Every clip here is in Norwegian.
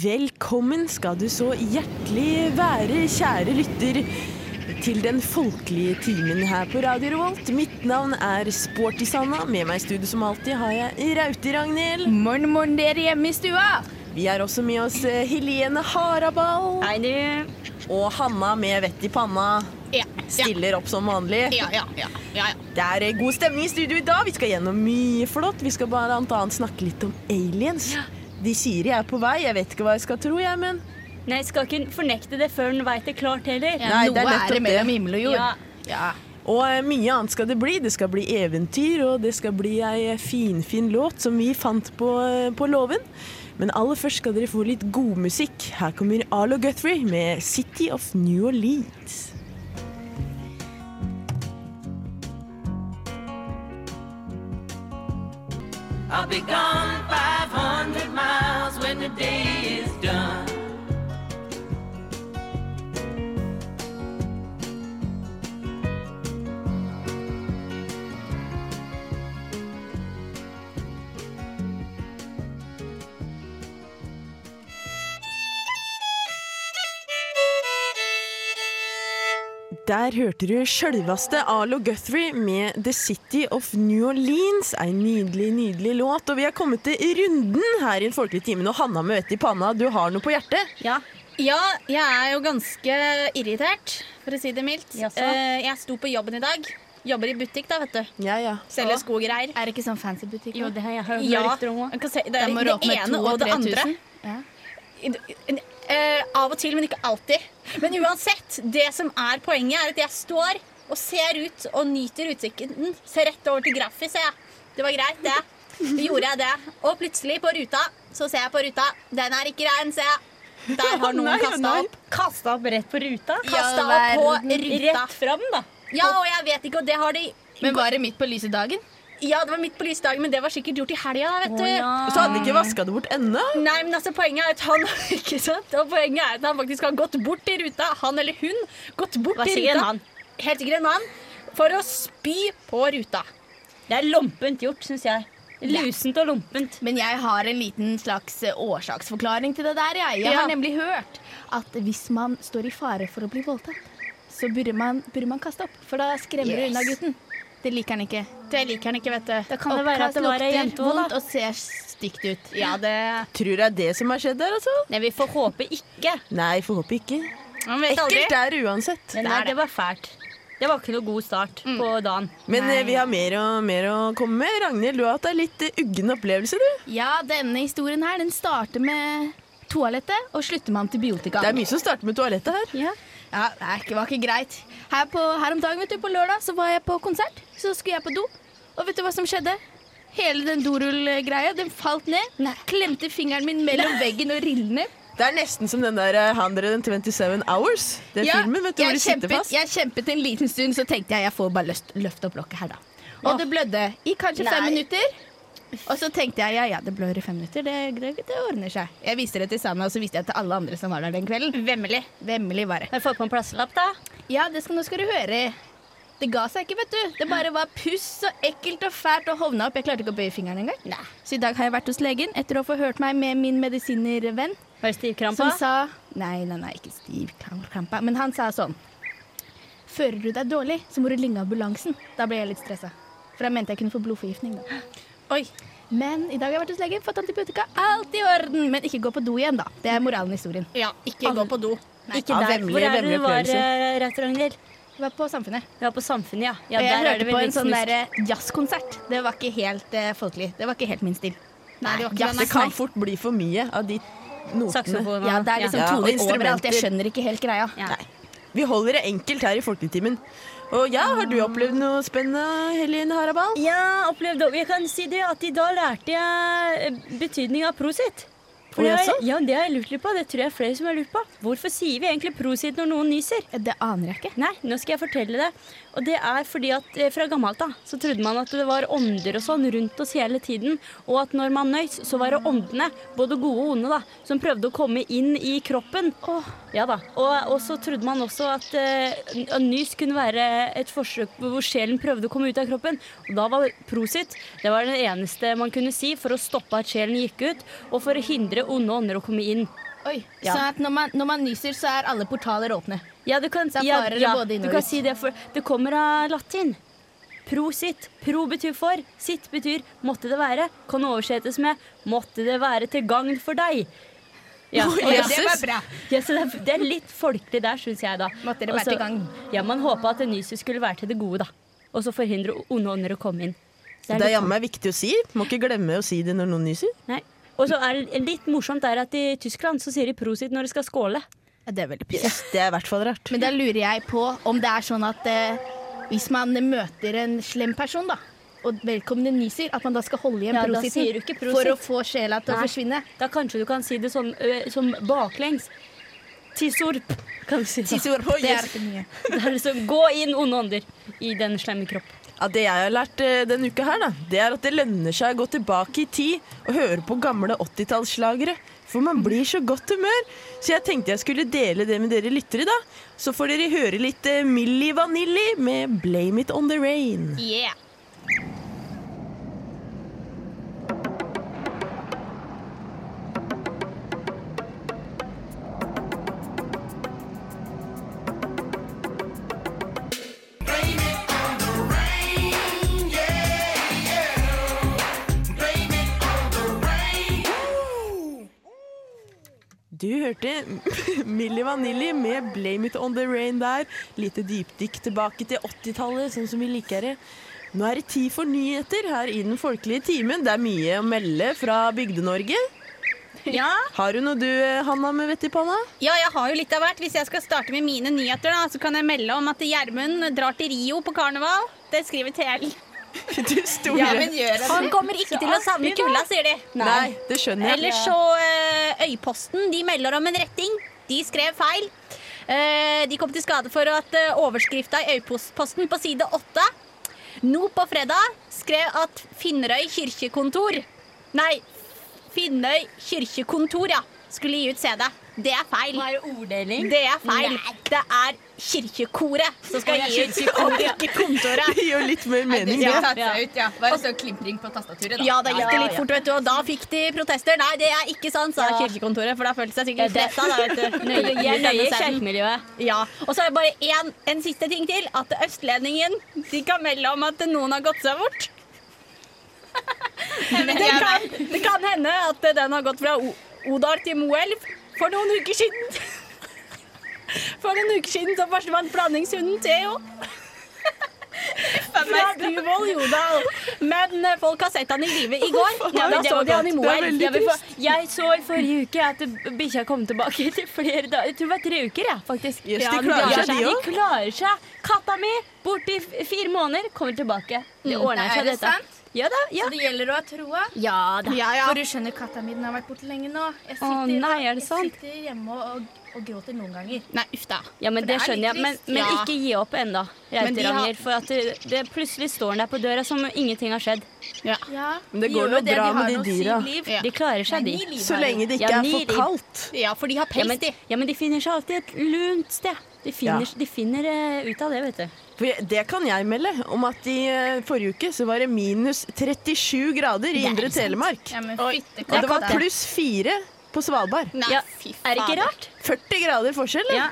Velkommen skal du så hjertelig være, kjære lytter, til den folkelige timen her på Radio Revolt. Mitt navn er Sporty Sanna. Med meg i studio som alltid har jeg Rauti Ragnhild. Morgen, morgen, dere hjemme i stua. Vi har også med oss eh, Helene Haraball. Hei, du. Og Hanna med vett i panna. Ja, Stiller opp som vanlig. ja, ja, ja, ja, ja. Det er eh, god stemning i studio i dag. Vi skal gjennom mye flott. Vi skal bl.a. snakke litt om aliens. De sier jeg er på vei. Jeg vet ikke hva jeg skal tro, jeg, men Nei, skal ikke fornekte det før en veit det klart heller. Ja, Nei, det er nettopp det mellom himmel og jord. Ja. Ja. Og eh, mye annet skal det bli. Det skal bli eventyr, og det skal bli ei finfin fin låt som vi fant på, eh, på låven. Men aller først skal dere få litt god musikk. Her kommer Arlo Guthrie med 'City of New Orleans'. I'll be gone 500 miles when the day Der hørte du sjølveste Arlo Guthrie med 'The City of New Orleans'. Ei nydelig, nydelig låt. Og vi har kommet til runden her i en folkelig time. Og Hanna med vettet i panna, du har noe på hjertet? Ja. ja, jeg er jo ganske irritert, for å si det mildt. Jaså? Eh, jeg sto på jobben i dag. Jobber i butikk, da, vet du. Ja, ja. Selger sko og greier. Er det ikke sånn fancy butikk? Jo, det har jeg hørt Ja, rykter om òg. det, det er det ene og det andre. Ja. Eh, av og til, men ikke alltid. Men uansett, det som er poenget, er at jeg står og ser ut og nyter utsikten. Ser rett over til Graffi, ser jeg. Det var greit, det. Så gjorde jeg det. Og plutselig, på ruta, så ser jeg på ruta. Den er ikke rein, ser jeg. Der har noen kasta opp. Kasta opp rett på ruta. Kasta opp på ruta. Rett fram, da. Ja, og jeg vet ikke, og det har de Men var det midt på lyse dagen? Ja, det var midt på lysdagen, men det var sikkert gjort i helga, vet du. Og så hadde de ikke vaska det bort ennå? Nei, men altså poenget er at han Ikke sant? Og poenget er at han faktisk har gått bort i ruta. Han eller hun gått bort i ruta. han. Helt sikkert en mann. For å spy på ruta. Det er lompent gjort, syns jeg. Lusent og lompent. Men jeg har en liten slags eh, årsaksforklaring til det der. Jeg, jeg Ja. har nemlig hørt at hvis man står i fare for å bli voldtatt, så burde man, burde man kaste opp. For da skremmer du Yes. unna gutten. Det liker han ikke. Det liker han ikke, vet du. Da kan det være at det var ei jente vondt og ser stygt ut. Ja, det Tror det er det som har skjedd der, altså? Nei, vi får håpe ikke. Nei, får håpe ikke. Man vet aldri. Ekkelt er uansett. Men nei, det. var fælt. Det var ikke noe god start på dagen. Men Nei. eh, vi har mer og mer å komme med. Ragnhild, du har hatt ei litt eh, uggen opplevelse, du. Ja, denne historien her, den starter med toalettet og slutter med antibiotika. Det er mye som starter med toalettet her. Ja. Ja, det er ikke- var ikke greit. Her, på, her om dagen, vet du, på lørdag, så var jeg på konsert. Så skulle jeg på do. Og vet du hva som skjedde? Hele den dorullgreia, den falt ned. Klemte fingeren min mellom veggen og rillene. Det er nesten som den der eh, 127 Hours. Den Ja, filmen, vet du, hvor de sitter kjempet, fast. jeg kjempet en liten stund, så tenkte jeg jeg får bare løft, løfte opp lokket her, da. Og det blødde i kanskje fem Nei. minutter. Og så tenkte jeg ja, ja, det blør i fem minutter. Det, det, det ordner seg. Jeg viste det til Sanna, og så viste jeg til alle andre som var der den kvelden. Vemmelig. Vemmelig var det. Har du fått på en plasselapp, da? Ja, det skal, nå skal du høre. Det ga seg ikke, vet du. Det bare var puss og ekkelt og fælt og hovna opp. Jeg klarte ikke å bøye fingeren engang. Så i dag har jeg vært hos legen etter å få hørt meg med min medisinervenn, Var det stivkrampa? som sa Nei, nei, nei, ikke stivkrampa. Men han sa sånn Fører du deg dårlig, så må du ringe ambulansen. Da ble jeg litt stressa. For da mente jeg kunne få blodforgiftning. da. Oi. Men i dag har jeg vært hos legen, fått antibiotika. Alt i orden. Men ikke gå på do igjen, da. Det er moralen i historien. Ja, ikke gå på do. Ikke Ja, der. vemmelig, Hvor er det du var, eh, Rett Ragnhild? Jeg var på Samfunnet. Du var på Samfunnet, ja. ja og jeg der er hørte det på en sånn der jazzkonsert. Det var ikke helt uh, folkelig. Det var ikke helt min stil. Nei, det var ikke Ja, det kan fort bli for mye av de notene. Ja, det er liksom Ja, toner instrumenter. overalt. Jeg skjønner ikke helt greia. Ja. Nei. Vi holder det enkelt her i Folkeligtimen. Og ja, har du opplevd noe spennende, Helene Harabal? Ja, opplevd Jeg kan si det at i dag lærte jeg betydning av prosit. For det, har- ja, det har jeg lurt litt på. Det tror jeg flere som har lurt på. Hvorfor sier vi egentlig prosit når noen nyser? Det aner jeg ikke. Nei, nå skal jeg fortelle det. Og det er fordi at eh, fra gammelt da, så trodde man at det var ånder og sånn rundt oss hele tiden. Og at når man nøys, så var det åndene, både gode og onde, da, som prøvde å komme inn i kroppen. Ja da. Og, og så trodde man også at uh, nys kunne være et forsøk hvor sjelen prøvde å komme ut av kroppen. Og da var prosit det var det eneste man kunne si for å stoppe at sjelen gikk ut, og for å hindre onde ånder å komme inn. Oi, Ja. Sånn at når man, når man nyser, så er alle portaler åpne. Ja, du kan, ja, ja, du kan si det, for det kommer av latin. Pro sitt. Pro betyr for, sitt betyr måtte det være. Kan oversettes med måtte det være til gagn for deg. Ja, og Ja, ja, det var bra. ja, så det, er, det er litt folkelig der, syns jeg, da. Måtte det være Også, til gagn. Ja, man håpa at nyset skulle være til det gode, da. Og så forhindre onde ånder å komme inn. Det er er jammen viktig å si. Må ikke glemme å si det når noen nyser. Nei. Og så er det litt morsomt er at i Tyskland så sier de prosit når de skal skåle. Ja, det er veldig piss. Yes, det er i hvert fall rart. Men da lurer jeg på om det er sånn at eh, hvis man møter en slem person, da, og vedkommende nyser, at man da skal holde igjen Ja, prositen prosit. for å få sjela til å forsvinne. Da kanskje du kan si det sånn ø, som baklengs. Tisorp, kan du si. Da. Det er ikke mye. Det er liksom gå inn, onde ånder, i den slemme kropp. Ja, det jeg har lært eh, denne uka her, da, det er at det lønner seg å gå tilbake i tid og høre på gamle 80-tallsslagere. For man blir så godt humør. Så jeg tenkte jeg skulle dele det med dere lyttere, da. Så får dere høre litt eh, Milli Vanilli med 'Blame It On The Rain'. Yeah. Hørte Milli Vanilli med 'Blame It On The Rain' der. Lite dypdykk tilbake til 80-tallet, sånn som vi liker det. Nå er det tid for nyheter her i den folkelige timen. Det er mye å melde fra Bygde-Norge. Ja. Har du noe du, eh, Hanna, med vett i panna? ja, jeg har jo litt av hvert. Hvis jeg skal starte med mine nyheter, da, så kan jeg melde om at Gjermund drar til Rio på karneval. Det skriver TL. Du store. Han kommer ikke til å savne kulda, sier de. Nei, det skjønner jeg. Ellers så eh, Øyposten de melder om en retting. De skrev feil. Eh, de kom til skade for at uh, overskrifta i Øyposten på side åtte nå på fredag skrev at Finnrøy kirkekontor Nei, Finnøy kirkekontor, ja. Skulle gi ut CD. Det er feil. Hva er det orddeling? Det er feil. Det er kirkekoret som skal gi ut og ikke kontoret. Det gir litt mer mening. Ja. det. ut, ja. Bare så klimpring på tastaturet, da. Ja, det gikk det litt fort, vet du, og da fikk de protester. Nei, det er ikke sant, sa kirkekontoret, for da følte de seg sikkert stressa. Da, vet du. Nøye, nøye i sæden. Ja, Og så er det bare en, en siste ting til. At Østlendingen de kan melde om at noen har gått seg bort. Det kan, det kan hende at den har gått fra O- Odal til Moelv for noen uker siden. For noen uker siden så forsvant blandingshunden Theo. Fra Duvoll Jodal. Men eh, folk har sett han i live i går. Ja, da så de han i. Moelv. Jeg, jeg så i forrige uke at bikkja kom tilbake til flere dager. Jeg tror det var tre uker, ja, faktisk. Yes, Ja, de klarer seg, de de klarer seg. Katta mi, borte i fire måneder, kommer tilbake. Det ordner Er seg, det dette. Ja da. ja. Så det gjelder å ha troa. Ja da. Ja, ja. For du skjønner, katta mi den har vært borte lenge nå. Jeg sitter, nei, er det sant? Jeg sitter hjemme og, og gråter noen ganger. Nei, uff da. Ja, men For det det er skjønner jeg. Men, men Ja. ikke gi opp ennå, Men har- For at det, det plutselig står han der på døra som om ingenting har skjedd. Ja. Ja, Men det går jo bra de med de dyra. De klarer seg, de. Så lenge det Ja, ikke er for kaldt. Ja, for de har Ja pels, de. ja, men de finner seg alltid et lunt sted. De finner, Ja. de finner uh, ut av det, vet du. For det kan jeg melde, om at i eh, forrige uke så var det minus 37 grader i Indre Telemark. Ja, men fytte Og det var pluss fire på Svalbard. Nei, Ja, fy Er det ikke rart? 40 grader forskjell. Ja,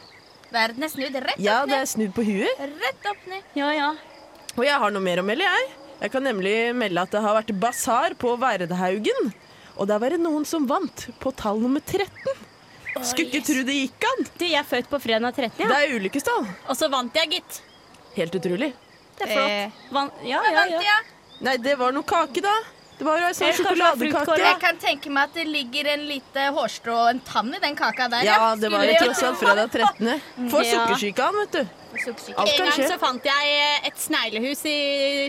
Verden er snudd rett opp ned. Ja, det er snudd på huet. Rett opp ned. ja. ja. Og jeg har noe mer å melde, jeg. Jeg kan nemlig melde at det har vært basar på Verdhaugen. Og der var det noen som vant på tall nummer 13. Skulle ikke tro det gikk an. Du, jeg er født på fredag 13. Ja. Det er ulykkestall. Og så vant jeg, gitt. Helt utrolig. Det er flott. Eh, Van ja, ja, ja. Nei, det var noe kake, da. Det var ei sånn Eh, sjokoladekake. Jeg kan tenke meg at det ligger en lite hårstrå og en tann i den kaka der. Ja, det var jo tross alt fredag 13. For sukkersyke sukkersyke den, vet du. En gang så fant jeg et sneglehus i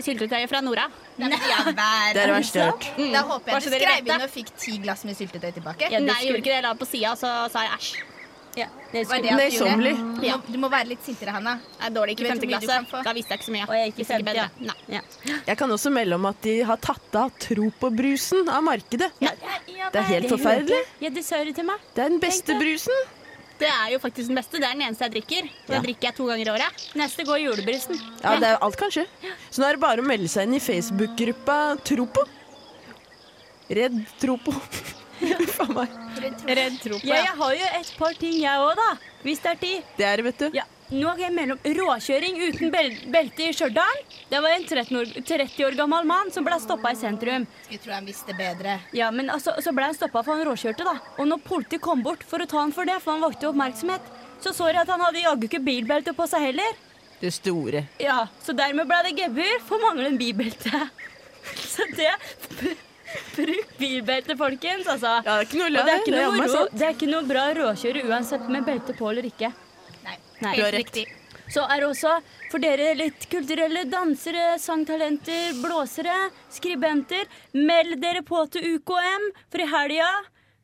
syltetøyet fra Nora. Det er det verste jeg har hørt. Da håper jeg du skrev inn og fikk ti glass med syltetøy tilbake. Nei, jeg gjorde ikke det. Jeg la det på sida, og så sa jeg æsj. Ja, det Var det du? Møysommelig. Må- Du må være litt sintere, Hanna. Jeg er dårlig ikke i femte klasse. Da visste jeg ikke så mye. Og jeg gikk i femte, ja. Nei. ja. Jeg kan også melde om at de har tatt av Tropobrusen av markedet. Det er helt forferdelig. Ja, sa det til meg. Det er den beste brusen. Det er jo faktisk den beste. Det er den eneste jeg drikker. For Ja. Drikker jeg to ganger i året. Neste går julebrusen. Ja, det er, alt kan skje. Så nå er det bare å melde seg inn i Facebook-gruppa Tropo. Redd Tropo. Faen meg. Redd tro på, Ja, ja. jeg har jo et par ting, jeg òg, da. Hvis det er tid. Det er det, vet du. Ja, nå er jeg mellom råkjøring uten bel belte i Stjørdal. Det var en 13 år, 30 år gammel mann som ble stoppa i sentrum. Skulle tro han visste bedre. Ja, men altså, Så ble han stoppa for han råkjørte, da. Og når politiet kom bort for å ta han for det, for han vakte oppmerksomhet, så så jeg at han hadde jaggu ikke bilbelte på seg heller. Det store. Ja, Så dermed ble det gebyr for manglende bilbelte. Så det Bruk bilbelte, folkens, altså. Ja, det er ikke noe å det er, Det er noe sant. det er ikke noe bra råkjøre uansett med belte på eller ikke. Nei, Nei. Helt riktig. Så er det også for dere litt kulturelle dansere, sangtalenter, blåsere, skribenter. Meld dere på til UKM, for i helga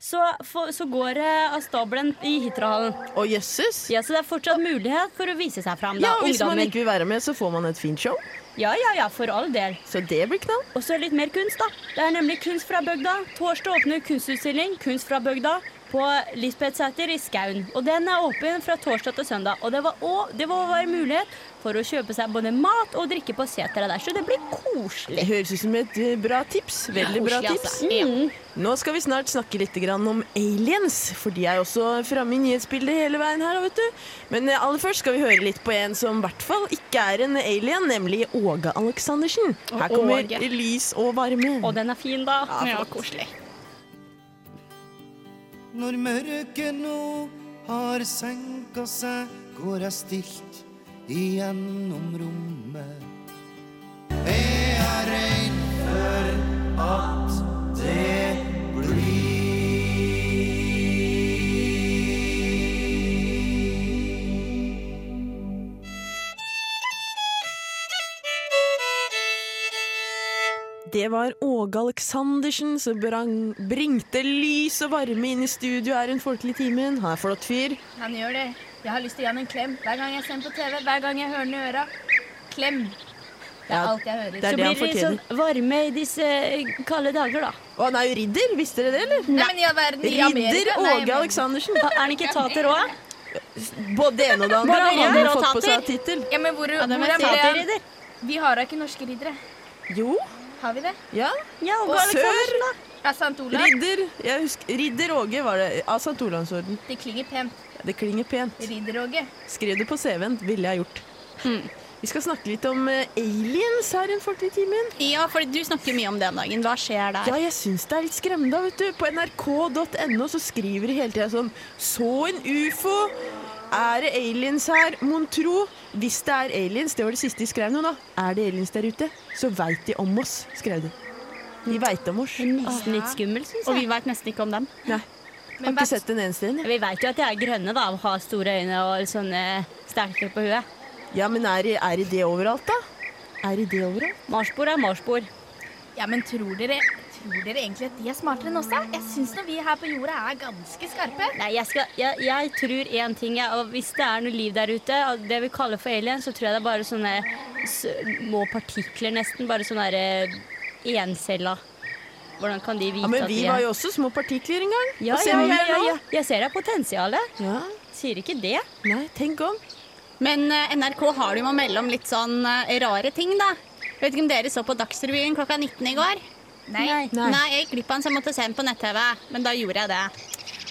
så, for, så går det av stabelen i Hitrahallen. Å, jøsses. Ja, så det er fortsatt mulighet for å vise seg fram, Ja, da. og hvis man ikke vil være med, så får man et fint show. Ja, ja, ja, for all del. Så det blir knall. Og så litt mer kunst, da. Det er nemlig Kunst fra bygda. Torsdag åpner kunstutstilling Kunst fra bygda på Lisbethsæter i Skaun. Og den er åpen fra torsdag til søndag. Og det var også det var være mulighet for å kjøpe seg både mat og drikke på seteret der. Så det blir koselig. Det høres ut som et eh, bra tips. Veldig bra tips. altså. Mm. Nå skal vi snart snakke litt om aliens, for de er også framme i nyhetsbildet hele veien her. vet du. Men eh, aller først skal vi høre litt på en som i hvert fall ikke er en alien, nemlig Åge Aleksandersen. Her kommer lys og varme. Og den er fin, da. Ja, koselig. Når mørket nå har senka seg, går jeg stilt igjennom rommet. Jeg er redd for at det Det var Åge Aleksandersen som brang, bringte lys og varme inn i studio her en folkelig timen. Han er flott fyr. Han gjør det. Jeg har lyst til å gi han en klem hver gang jeg ser ham på TV. Hver gang jeg hører han i øra. Klem. Det er Ja, alt jeg hører. det er Så det han blir det sånn varme i disse eh, kalde dager, da. Og han er jo ridder, visste dere det, eller? Nei, men i all verden, i Ridder Amerika- Åge Aleksandersen. Er han ikke tater òg? Både det ene og det andre. Både Han har fått på seg tittel. Ja, men hvor, Ja, hvor er tater? Vi har da ikke norske riddere. Jo, Har vi det? ja. Ja, Og sør. Ja, St. Olav. Ridder jeg husker, Ridder Åge var det. Av St. Olavsorden. Det klinger pent. Ja, Det klinger pent. Ridder-Åge. Skrev det på CV-en, ville jeg gjort. Vi skal snakke litt om eh, aliens her en fortid timen. Ja, for du snakker mye om det om dagen. Hva skjer der? Ja, jeg syns det er litt skremmende. vet du. På nrk.no så skriver de hele tida sånn Så en ufo! Er det aliens her, mon tro? Hvis det er aliens, det var det siste de skrev nå, da. Er det aliens der ute, så veit de om oss, skrev de. De veit om oss. Nesten litt skummel, syns Og vi vet nesten ikke om dem. Nei. Har ikke sett en eneste en. Vi veit jo at de er grønne, da, og har store øyne og sånne sterke på huet. Ja, men er, det- er det det overalt, da? Er det det overalt? Marsbor er marsbor. Ja, men tror dere, tror dere egentlig at de er smartere enn oss? Jeg syns når vi her på jorda er ganske skarpe. Nei, jeg, skal, jeg, jeg tror én ting, Ja, og hvis det er noe liv der ute, og det vi kaller for alien, så tror jeg det er bare sånne små partikler, nesten. Bare sånne derre encella. Hvordan kan de vite Ja, Men at vi de var er jo også små partikler en gang. ja, ja, ja, ja, ja. Jeg ser det er potensialet. Ja, Sier ikke det. Nei, tenk om. Men eh, NRK har det jo med å melde om litt sånn eh, rare ting, da. Vet ikke om dere så på Dagsrevyen klokka 19 i går? Nei. Nei. Nei, jeg gikk glipp av den, så jeg måtte se den på nett-TV. Men da gjorde jeg det.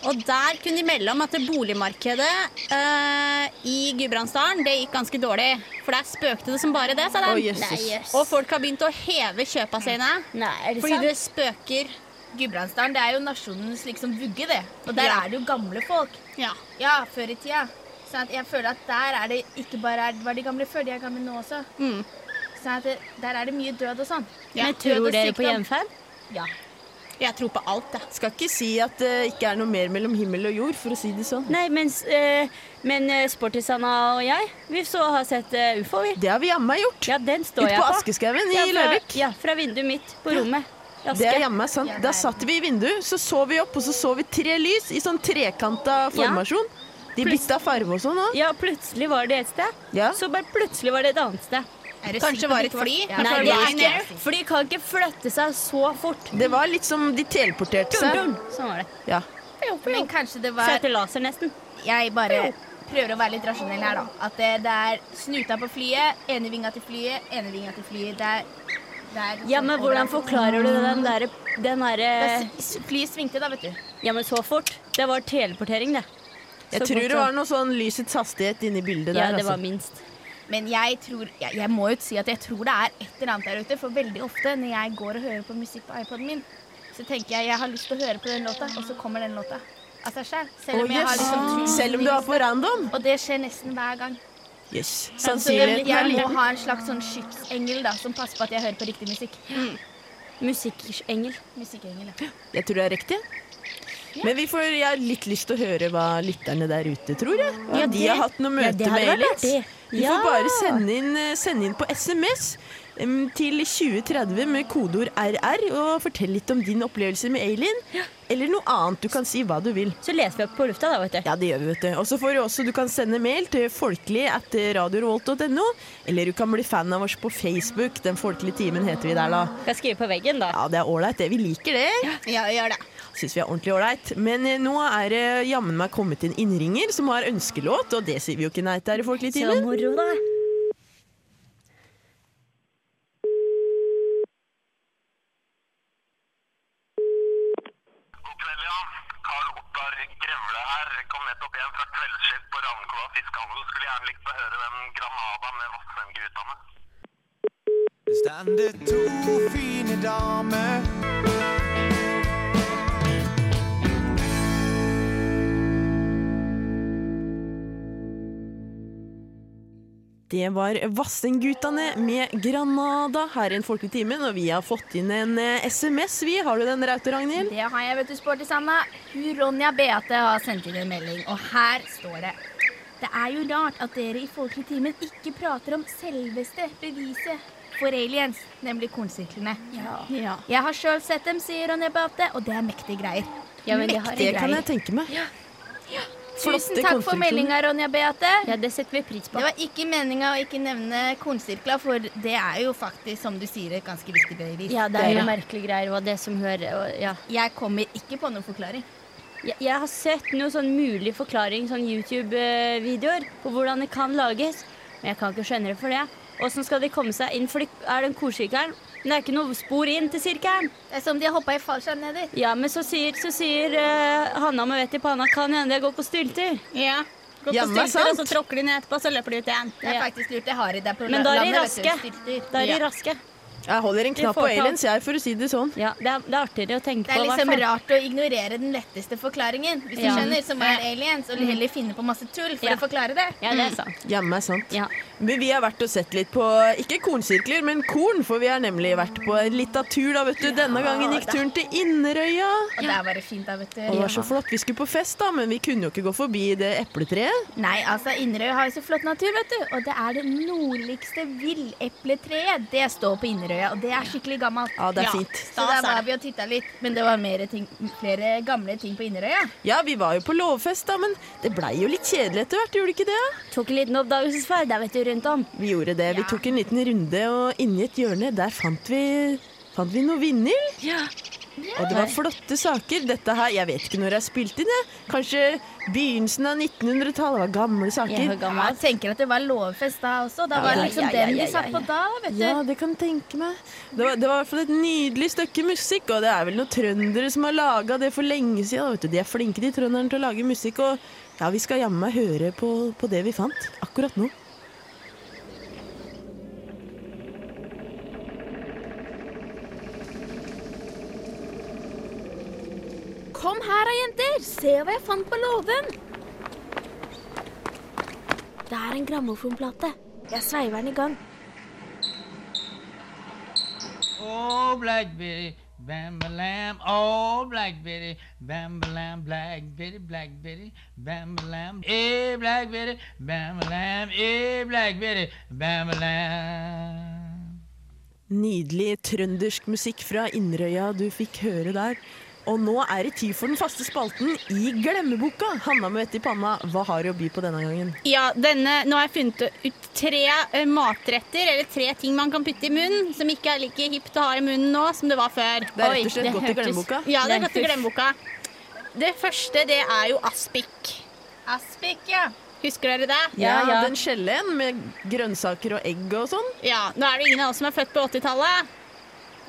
Og der kunne de melde om at det boligmarkedet uh, i Gudbrandsdalen det gikk ganske dårlig. For der spøkte det som bare det, sa de. Oh. Nei. Og folk har begynt å heve kjøpa sine Nei, er det fordi sant? det spøker. Gudbrandsdalen det er jo nasjonens liksom vugge, det. Og der Ja. er det jo gamle folk. Ja. Ja, før i tida. Så jeg føler at der er det ikke bare er, var de gamle før, de er gamle nå også. Mm. Sånn at det, der er det mye død og sånn. Men tror dere på gjenferd? Ja. Jeg tror på alt, jeg. Skal ikke si at det ikke er noe mer mellom himmel og jord, for å si det sånn. Nei, mens, eh, men eh, Sportisana og jeg, vi så har sett uh, ufo, vi. Det har vi jammen gjort. Ja, den står Ut jeg på på. Askeskauen i ja, Larvik. Ja, fra vinduet mitt på rommet. Aske. Det er jammen sant. Da satt vi i vinduet, så så vi opp, og så så vi tre lys i sånn trekanta formasjon. De bytta farge og sånn òg. Ja, plutselig var det et sted. Ja. Så bare plutselig var det et annet sted. Er det Kanskje var et det fly? Ja. Nei, det er ikke. Fly kan ikke flytte seg så fort. Det var litt som de teleporterte seg. Sånn var det. Ja. Men kanskje det var Søte laser, nesten. Jeg bare prøver å være litt rasjonell her, da. At det, det er snuta på flyet, ene vinga til flyet, ene vinga til flyet. Det er Det er Ja, men hvordan forklarer du den derre den derre Flyet svingte da, vet du. Ja, men så fort. Det var teleportering, det. Jeg Så tror det var noe sånn lysets hastighet inni bildet Ja, der. det var Altså. minst. Men jeg tror jeg, jeg må jo si at jeg tror det er et eller annet der ute. For veldig ofte når jeg går og hører på musikk på iPoden min, så tenker jeg jeg har lyst til å høre på den låta, og så kommer den låta av seg selv. Selv om jeg har liksom tusen Selv om du er på random? Og det skjer nesten hver gang. Yes. Jeg, Sannsynligheten er jeg må ha en slags sånn skytsengel da, som passer på at jeg hører på riktig musikk. Musikkengel. Musikkengel, ja. Jeg tror det er riktig. Men vi får, jeg har litt lyst til å høre hva lytterne der ute tror. Jeg. Ja, de det- har hatt noe ja, møte det hadde med vært Vi Ja. får bare sende inn, eh, sende inn på SMS til 2030 med kodeord RR og fortell litt om din opplevelse med alien. Eller noe annet. Du kan si hva du vil. Så leser vi opp på lufta, da, vet du. Ja, det gjør vi, vet du. Og så får du også, du kan sende mail til folkelig etter radiorolt.no. eller du kan bli fan av oss på Facebook. Den folkelige timen heter vi der, da. Skal skrive på veggen, da. Ja, det er ålreit, det. Vi liker det. Ja, gjør det. Syns vi er ordentlig ålreit. Men eh, nå er det jammen meg kommet en innringer som har ønskelåt, og det sier vi jo ikke nei til her i Folkelig Så time. moro, da. God kveld, ja. Karl Ottar Det var Vassendgutane med Granada her i en Folkelig time, og vi har fått inn en eh, SMS, vi. Har du den, Raute Ragnhild? Det har jeg, vet du, Sporty Sanna. Hun Ronja Beate har sendt inn en melding, og her står det. Det er jo rart at dere i Folkelig time ikke prater om selveste beviset for aliens, nemlig kornsirklene. Ja. Jeg har sjøl sett dem, sier Ronja Beate, og det er mektige greier. Ja, men det har Det kan jeg tenke meg. Tusen takk for meldinga, Ronja Beate. Ja, det setter vi pris på. Det var ikke meninga å ikke nevne kornsirkler, for det er jo faktisk, som du sier, et ganske viktig bevis. Ja, det er jo merkelige greier, og det som hører og, ja. Jeg kommer ikke på noen forklaring. jeg, jeg har sett noen sånn mulig forklaring, sånn YouTube-videoer, på hvordan det kan lages. Men jeg kan ikke skjønne det for det. Åssen skal de komme seg inn? For er den korsirkelen. Men det er ikke noe spor inn til sirkelen. Det er som de har hoppa i fallskjerm nedi. Ja, men så sier, så sier uh, Hanna med vett i panna kan hende jeg går på stylter. ja. Gå på Jammen stylter, og så tråkker de ned etterpå, så løper de ut igjen. Det er Ja. faktisk lurt. Jeg har i det på Men da er de landet, vet du, raske. Da er de Ja. raske. Jeg holder en knapp på aliens, jeg, for å si det sånn. Ja, det er, det er artigere å tenke på. Det er på. liksom fall. rart å ignorere den letteste forklaringen, hvis Ja. du skjønner, som er aliens, og heller finne på masse tull for Ja. å forklare det. Ja, det er sant. Jammen er sant. Ja. Men vi har vært og sett litt på, ikke kornsirkler, men korn, for vi har nemlig vært på en lita tur da, vet du. Denne gangen gikk turen til Inderøya. Og det var det fint da, vet du. Og det var så flott. Vi skulle på fest da, men vi kunne jo ikke gå forbi det epletreet. Nei, altså, Inderøya har jo så flott natur, vet du. Og det er det nordligste villepletreet. Det står på Inderøya, og det er skikkelig gammelt. Ja, det er Ja. fint. Så der var vi og titta litt, men det var ting, flere gamle ting på Inderøya. Ja, vi var jo på låvefest da, men det blei jo litt kjedelig etter hvert, gjorde det ikke det? Tok en liten oppdagelsesferd der, vet du, rundt om. Vi gjorde det. Vi tok en liten runde, og inni et hjørne, der fant vi, fant vi noe vinyl. Og det var flotte saker. Dette her, jeg vet ikke når jeg spilte inn, jeg. Kanskje begynnelsen av 1900-tallet. Det var gamle saker. Jeg, gammel. jeg tenker at det var lovfest da også. Da var det liksom ja, ja, den de satt på da, vet du. Ja, det kan tenke meg. Det var, det var i hvert fall et nydelig stykke musikk, og det er vel noen trøndere som har laga det for lenge siden. Vet du. De er flinke, de trønderne, til å lage musikk, og ja, vi skal jammen meg høre på, på det vi fant akkurat nå. Her da, jenter. Se hva jeg fant på låven. Det er en grammofonplate. Jeg sveiver den i gang. Oh, Black Betty, bam. Oh, Black Betty, bam ba lam. Black Betty, Black Betty, bam ba Black Betty, bam ba Black Betty, bam. Nydelig trøndersk musikk fra Inderøya du fikk høre der. Og nå er det tid for den faste spalten i Glemmeboka. Hanna med vett i panna, hva har du å by på denne gangen? Ja, denne, Nå har jeg funnet ut tre eh, matretter, eller tre ting man kan putte i munnen, som ikke er like hipt å ha i munnen nå som det var før. Det er rett og slett Oi, godt i Glemmeboka. Ja, det er godt i glemmeboka. Det første, det er jo aspik. Aspik, ja. Husker dere det? Ja, Ja, ja. Den skjellen med grønnsaker og egg og sånn. Ja, Nå er det ingen av oss som er født på 80-tallet.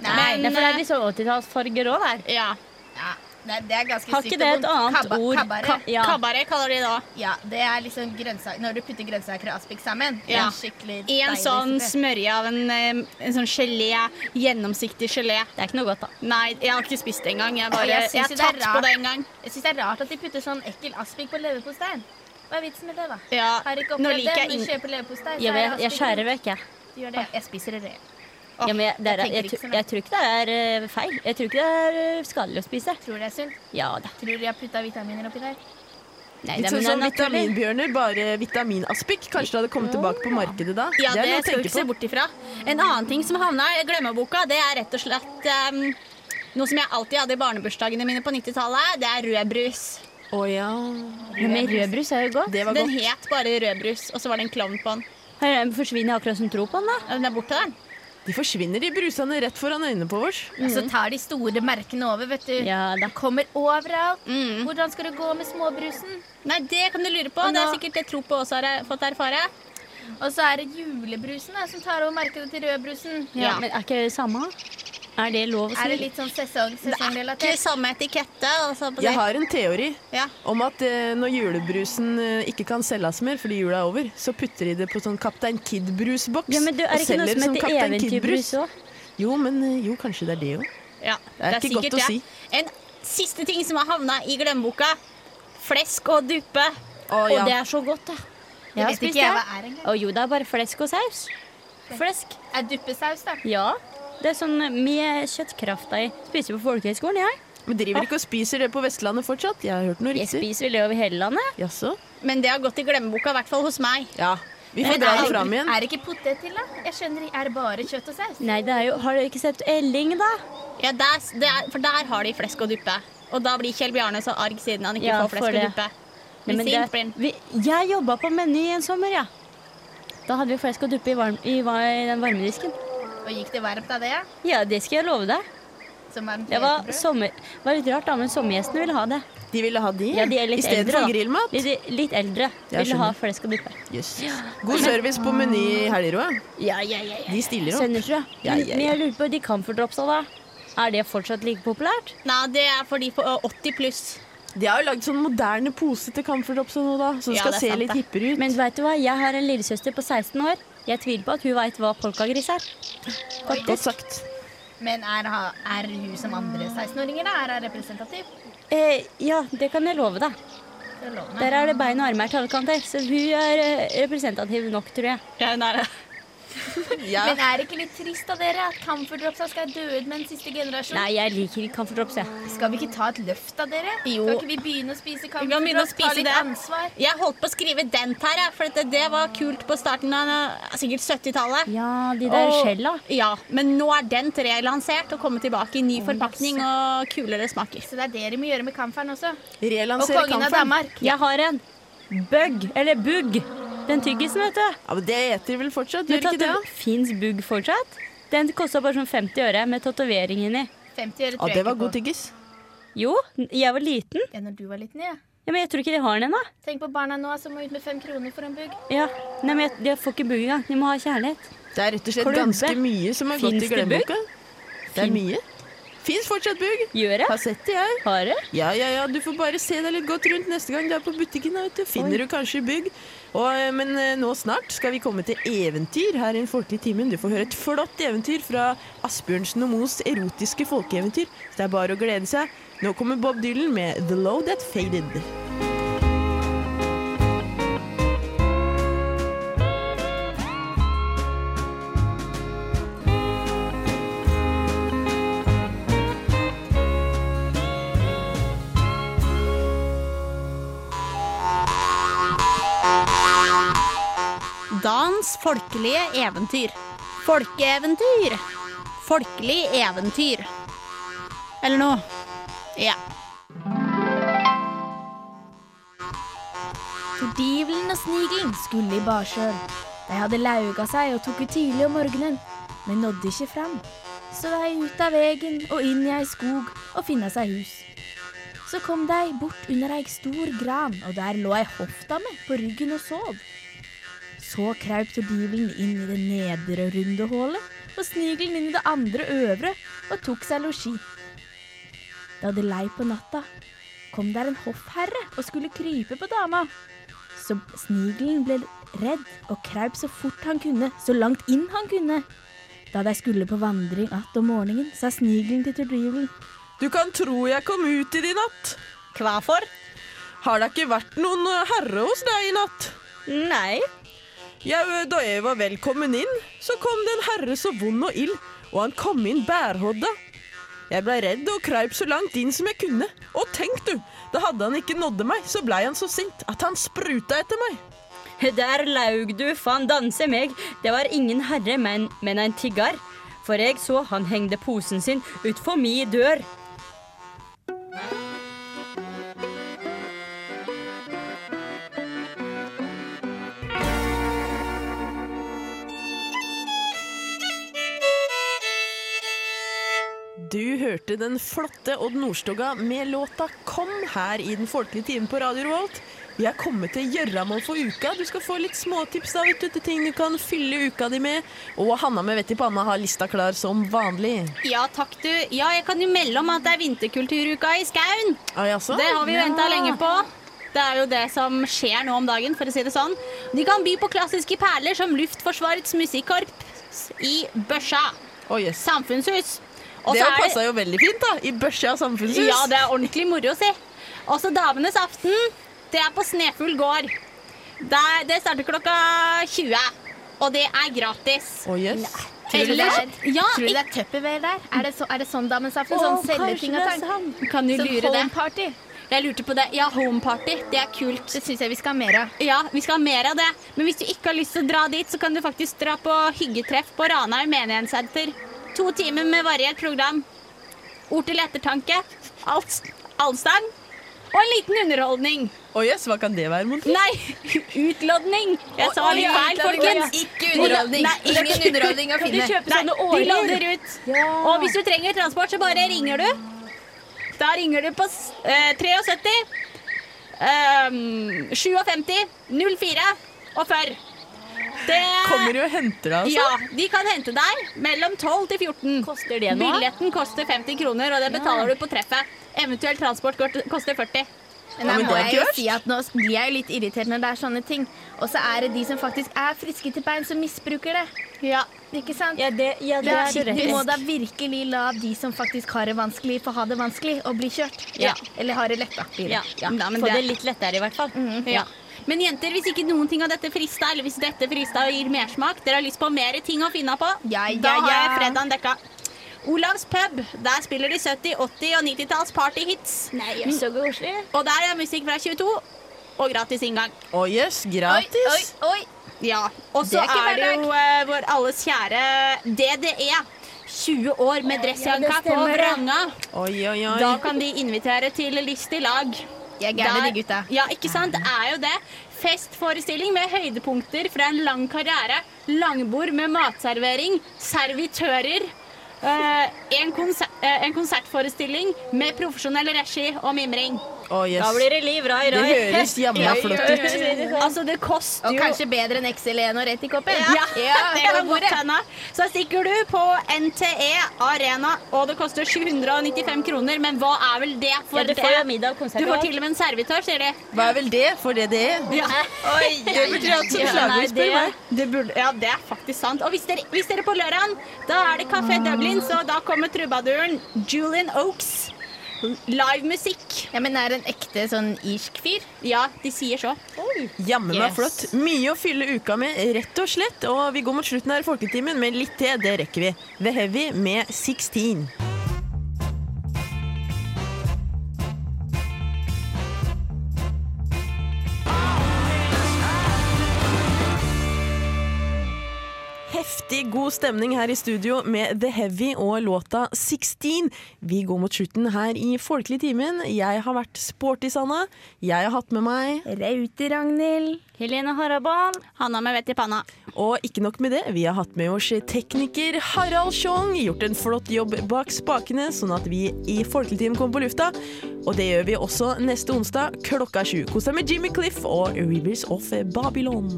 Nei, det er for det er litt sånn 80-tallsfarger òg der. Ja. Ja, det, det er ganske Har sykt ikke det et annet Kabba- ord? Kabaret. Ka ja. Kabaret kaller de det da. Ja, det er liksom grønnsak Når du putter grønnsaker og aspik sammen. Ja. en skikkelig I en deilig sånn suppe. smørje av en, en sånn gelé. Gjennomsiktig gelé. Det er ikke noe godt, da. Nei, jeg har ikke spist det engang. Jeg, bare, Jeg jeg, har tatt på det en gang. Jeg syns det er rart at de putter sånn ekkel aspik på leverposteien. Hva er vitsen med det, da? Ja, Har ikke opplevd det. du kjøper leverpostei, er jeg, jeg skjærer vekk, jeg. Det. Jeg spiser det røde. Ja, men jeg, er, jeg jeg, jeg, tror- jeg tror ikke det er eh, feil. Jeg tror ikke det er eh, skadelig å spise. Tror det er sunt. Ja da. Tror du de har putta vitaminer oppi der. Nei, Litt sånn som er vitaminbjørner, bare vitaminaspik. Kanskje det hadde kommet tilbake på markedet da? Ja, det, det skal vi ikke se på. bort ifra. En annen ting som havna i glemmeboka, det er rett og slett um, noe som jeg alltid hadde i barnebursdagene mine på 90-tallet. Det er rødbrus. Å ja. Rødbrus. men rødbrus er jo godt. Det var Den godt. het bare rødbrus, og så var det en klovn på den. Her er- forsvinner akkurat som tro på den, da. Ja, Den er borte, den. De forsvinner de brusene rett foran øynene på oss. Så tar de store merkene over, vet du. Ja da. Kommer overalt. Mm. Hvordan skal det gå med småbrusen? Nei, det kan du lure på. Nå... Det er sikkert det Tro på også har jeg fått erfare. Og så er det julebrusen da, som tar over markedet til rødbrusen. Ja, Ja. Men er ikke det samme? Er det lov å si? Er det litt sånn sesong, Det er ikke samme etikette. Altså på Jeg har en teori Ja. om at eh, når julebrusen eh, ikke kan selges mer fordi jula er over, så putter de det på sånn Kaptein Kid-brusboks. Ja, men du, er det ikke noe som heter eventyrbrus Kid-brus. òg? Jo, men eh, jo, kanskje det er det òg. Ja, Det er ikke godt å si. En siste ting som har havna i glemmeboka. Flesk og duppe. Å Og ja. det er så godt, da. Jeg jeg vet ikke jeg hva er engang. Å jo, det er bare flesk og saus. Flesk. Er duppesaus, da? Ja. Det er sånn med kjøttkrafta i. Spiser på folkehøyskolen, jeg. Men driver ikke og spiser det på Vestlandet fortsatt? Jeg har hørt noe Jeg spiser vel det over hele landet. Jaså? Men det har gått i glemmeboka, i hvert fall hos meg. Ja. Vi får dra det fram igjen. Er det ikke potet til, da? Jeg skjønner. Er det bare kjøtt og saus? Nei, det er jo Har dere ikke sett Elling, da? Ja, der, det er, for der har de flesk og duppe. Og da blir Kjell Bjarne så arg siden han ikke Ja, får flesk og duppe. Nei, men sint, det, blir han. jeg jobba på Meny en sommer, ja. Da hadde vi flesk og duppe i, varm, i, i den varmedisken. Og gikk det varmt av det? ja? Det skal jeg love deg. Det var, sommer, var litt rart, da, men sommergjestene ville ha det. De ville ha de, Ja, de er litt i stedet for grillmat. Litt, litt eldre. Ja, Ville ha flesk og duppe. Yes. God service på Meny i helger. Ja, ja, ja, ja. De stiller opp. Søndersjø. Ja, Men, ja, ja. men jeg lurer på de Camphordropsa, da. Er det fortsatt like populært? Nei, det er for de på 80 pluss. De har jo lagd sånn moderne pose til Comfort-Drops nå, da. Så det Ja, skal se sant, litt hippere ut. Men vet du hva, jeg har en lillesøster på 16 år. Jeg tviler på at hun veit hva polkagris er. Godt sagt. Men er, er hun som andre 16-åringer, da? Er hun representativ? Eh, ja, det kan jeg love deg. Det lover meg. Der er det bein og armer til alle kanter, så hun er eh, representativ nok, tror jeg. Ja, hun er det. Ja. Men er det ikke litt trist av dere at camferdropsa skal dø ut med en siste generasjon? Nei, jeg liker ikke camferdrops, jeg. Skal vi ikke ta et løft av dere? Jo. Skal ikke vi begynne å spise camferdrops? Ta litt det. ansvar? Jeg holdt på å skrive dent her, jeg, for det, det var kult på starten av sikkert 70-tallet. Ja, de der Og- skjella. Ja, men nå er dent relansert og kommet tilbake i ny forpakning og kulere smaker. Så det er det dere må gjøre med camferen også. Relansere Og kongen av. Danmark. Jeg har en bug, eller bugg. Den tyggisen, vet du. Ja, men det eter de vel fortsatt? Gjør ikke det? Fins bugg fortsatt? Den kosta bare sånn 50 øre med tatovering inni. 50 øre Ja, tror jeg det var ikke god på. tyggis. Jo, jeg var liten. Ja, når du var liten, ja. Ja, men jeg tror ikke de har den ennå. Tenk på barna nå som må ut med fem kroner for en bugg. Ja. Nei, men jeg- de får ikke bugg engang. De må ha kjærlighet. Det er rett og slett Klubbe. ganske mye som har gått Finnes i det glemmeboka. Det er mye. Fins fortsatt bugg. Gjør det? Har sett det, jeg. Har det? Ja, ja, ja, du får bare se deg litt godt rundt neste gang du er på butikken. Vet du. Finner Oi. du kanskje bygg. Og, eh, men eh, nå snart skal vi komme til eventyr her i Den folkelige timen. Du får høre et flott eventyr fra Asbjørnsen og Moes erotiske folkeeventyr. Så det er bare å glede seg. Nå kommer Bob Dylan med 'The Low That Faded'. Dans folkelige eventyr. Folkeeventyr. Folkelig eventyr. Eller noe. Ja. Fordivelen og snigelen skulle i Barsjøen. De hadde lauga seg og tok ut tidlig om morgenen, men nådde ikke fram. Så de ut av vegen og inn i ei skog og finna seg hus. Så kom de bort under ei stor gran, og der lå ei hoftdame på ryggen og sov. Så kraup tordivelen inn i det nedre runde hullet og snigelen inn i det andre øvre og tok seg losji. Da det lei på natta, kom der en hoffherre og skulle krype på dama. Så snigelen ble redd og kraup så fort han kunne, så langt inn han kunne. Da de skulle på vandring att om morgenen, sa snigelen til tordivelen. Du kan tro jeg kom ut i det i natt. Hva for? Har det ikke vært noen herre hos deg i natt? Nei. Ja, eh, da jeg var velkommen inn, så kom det en herre så vond og ild, og han kom inn bærhodda. Jeg blei redd og kraup så langt inn som jeg kunne. Og tenk du, da hadde han ikke nådde meg, så blei han så sint at han spruta etter meg. Der laug du faen danse meg. Det var ingen herre, men, men en tigger. For jeg så han hengde posen sin utfor mi dør. Du hørte den flotte Odd Nordstoga med låta 'Kom' her i den folkelige timen på Radio Revolt. Vi er kommet til gjøramål for uka. Du skal få litt småtips da, vet du, til ting du kan fylle uka di med. Og Hanna med vett i panna har lista klar som vanlig. Ja, takk du. Ja, jeg kan jo melde om at det er vinterkulturuka i Skaun. Ah, jaså? Det har vi venta lenge på. Det er jo det som skjer nå om dagen, for å si det sånn. De kan by på klassiske perler som Luftforsvarets musikkorps i Børsa Oh, yes. samfunnshus. Og Det passa jo veldig fint, da. I Børsa samfunnshus. Ja, det er ordentlig moro å se. Også Damenes aften. Det er på Snefugl gård. Der, det starter klokka 20, og det er gratis. Oh, yes. Tror du det er, ja, tror du det er Tupperware der? Er det, så, er det sånn damens aften? Sånn selgeting og tang? Kan du Sånn lure det? home party? Jeg lurte på det. Ja, homeparty. Det er kult. Det syns jeg vi skal ha mer av. Ja, vi skal ha mer av det. Men hvis du ikke har lyst til å dra dit, så kan du faktisk dra på hyggetreff på Ranheim menighetssenter. To timer med variert program. Ord til ettertanke. Alt, allsang. Og en liten underholdning. Oh, yes. Hva kan det være, Monty? Nei, utlodning. Jeg sa litt feil, folkens. Ikke underholdning. Nei, Ingen underholdning å Kan du finne. kjøpe Nei, sånne de lodder ut. Og hvis du trenger transport, så bare ringer du. Da ringer du på eh, 73 ehm, 57 04 og 40. Det Kommer de og henter deg, altså? Ja, de kan hente deg mellom 12 til 14. Koster det noe? Billetten koster 50 kroner, og det betaler du på treffet. Eventuell transport koster 40. Men Ja, da men må jeg jo si at nå blir jeg litt irritert når det er sånne ting. Og så er det de som faktisk er friske til bein, som misbruker det. Ja. Ikke sant? Ja, det, ja, det Da, er du må da virkelig la de som faktisk har det vanskelig, få ha det vanskelig og bli kjørt. Ja. Eller ha det lett, da. Ja, Ja, men Få det- det litt lettere, i hvert fall. Ja. Men jenter, hvis ikke noen ting av dette frista, eller hvis dette frista og gir mersmak, dere har lyst på mer ting å finne på, Ja, ja, da har jeg fredagen dekka. Olavs pub. Der spiller de 70-, 80- og 90-talls partyhits. Nei, så koselig. Og der er musikk fra 22 og gratis inngang. Oh, yes. Gratis. oi, oi. Ja, Og så er er det jo uh, vår alles kjære DDE. 20 år med dressjanka på stemmer vranga. Oi, oi, oi. Da kan de invitere til lystig lag. Jeg er gæren, Der- de gutta. Ja, ikke sant? Det er jo det. Festforestilling med høydepunkter fra en lang karriere. Langbord med matservering, servitører. Uh, en, konser uh, en konsertforestilling med profesjonell regi og mimring. Oh, yes. Da blir det liv, rai, Det høres jamna flott ut. Altså, det koster Og jo kanskje bedre enn XL1 og rett i koppen. Ja, det på kan godt hende. Så stikker du på NTE Arena, og det koster 795 kroner. Men hva er vel det for Ja, du det? får jo middag konsert. Du får til og med en servitør, sier de. Hva er vel det for det det er? Oi, Det betyr at som slager spør meg. Det burde, ja, det er faktisk sant. Og hvis dere, hvis dere er på lørdag, da er det Café Dublin, så da kommer trubaduren Julian Oaks. Livemusikk. Ja, men er det en ekte sånn irsk fyr? Ja, de sier så. Jammen meg Yes. flott. Mye å fylle uka med, rett og slett. Og vi går mot slutten her i Folketimen, men litt til, det rekker vi. The Heavy med 16. Heftig god stemning her i studio med The Heavy og låta 16. Vi går mot slutten her i Folkelig timen. Jeg har vært sporty, Sanna. Jeg har hatt med meg Raute Ragnhild. Helene Harabal. Hanna med vett i panna. Og ikke nok med det, vi har hatt med oss tekniker Harald Tjong. Gjort en flott jobb bak spakene, sånn at vi i Folkelig time kommer på lufta. Og det gjør vi også neste onsdag klokka sju. Kos deg med Jimmy Cliff og Rivers of Babylon.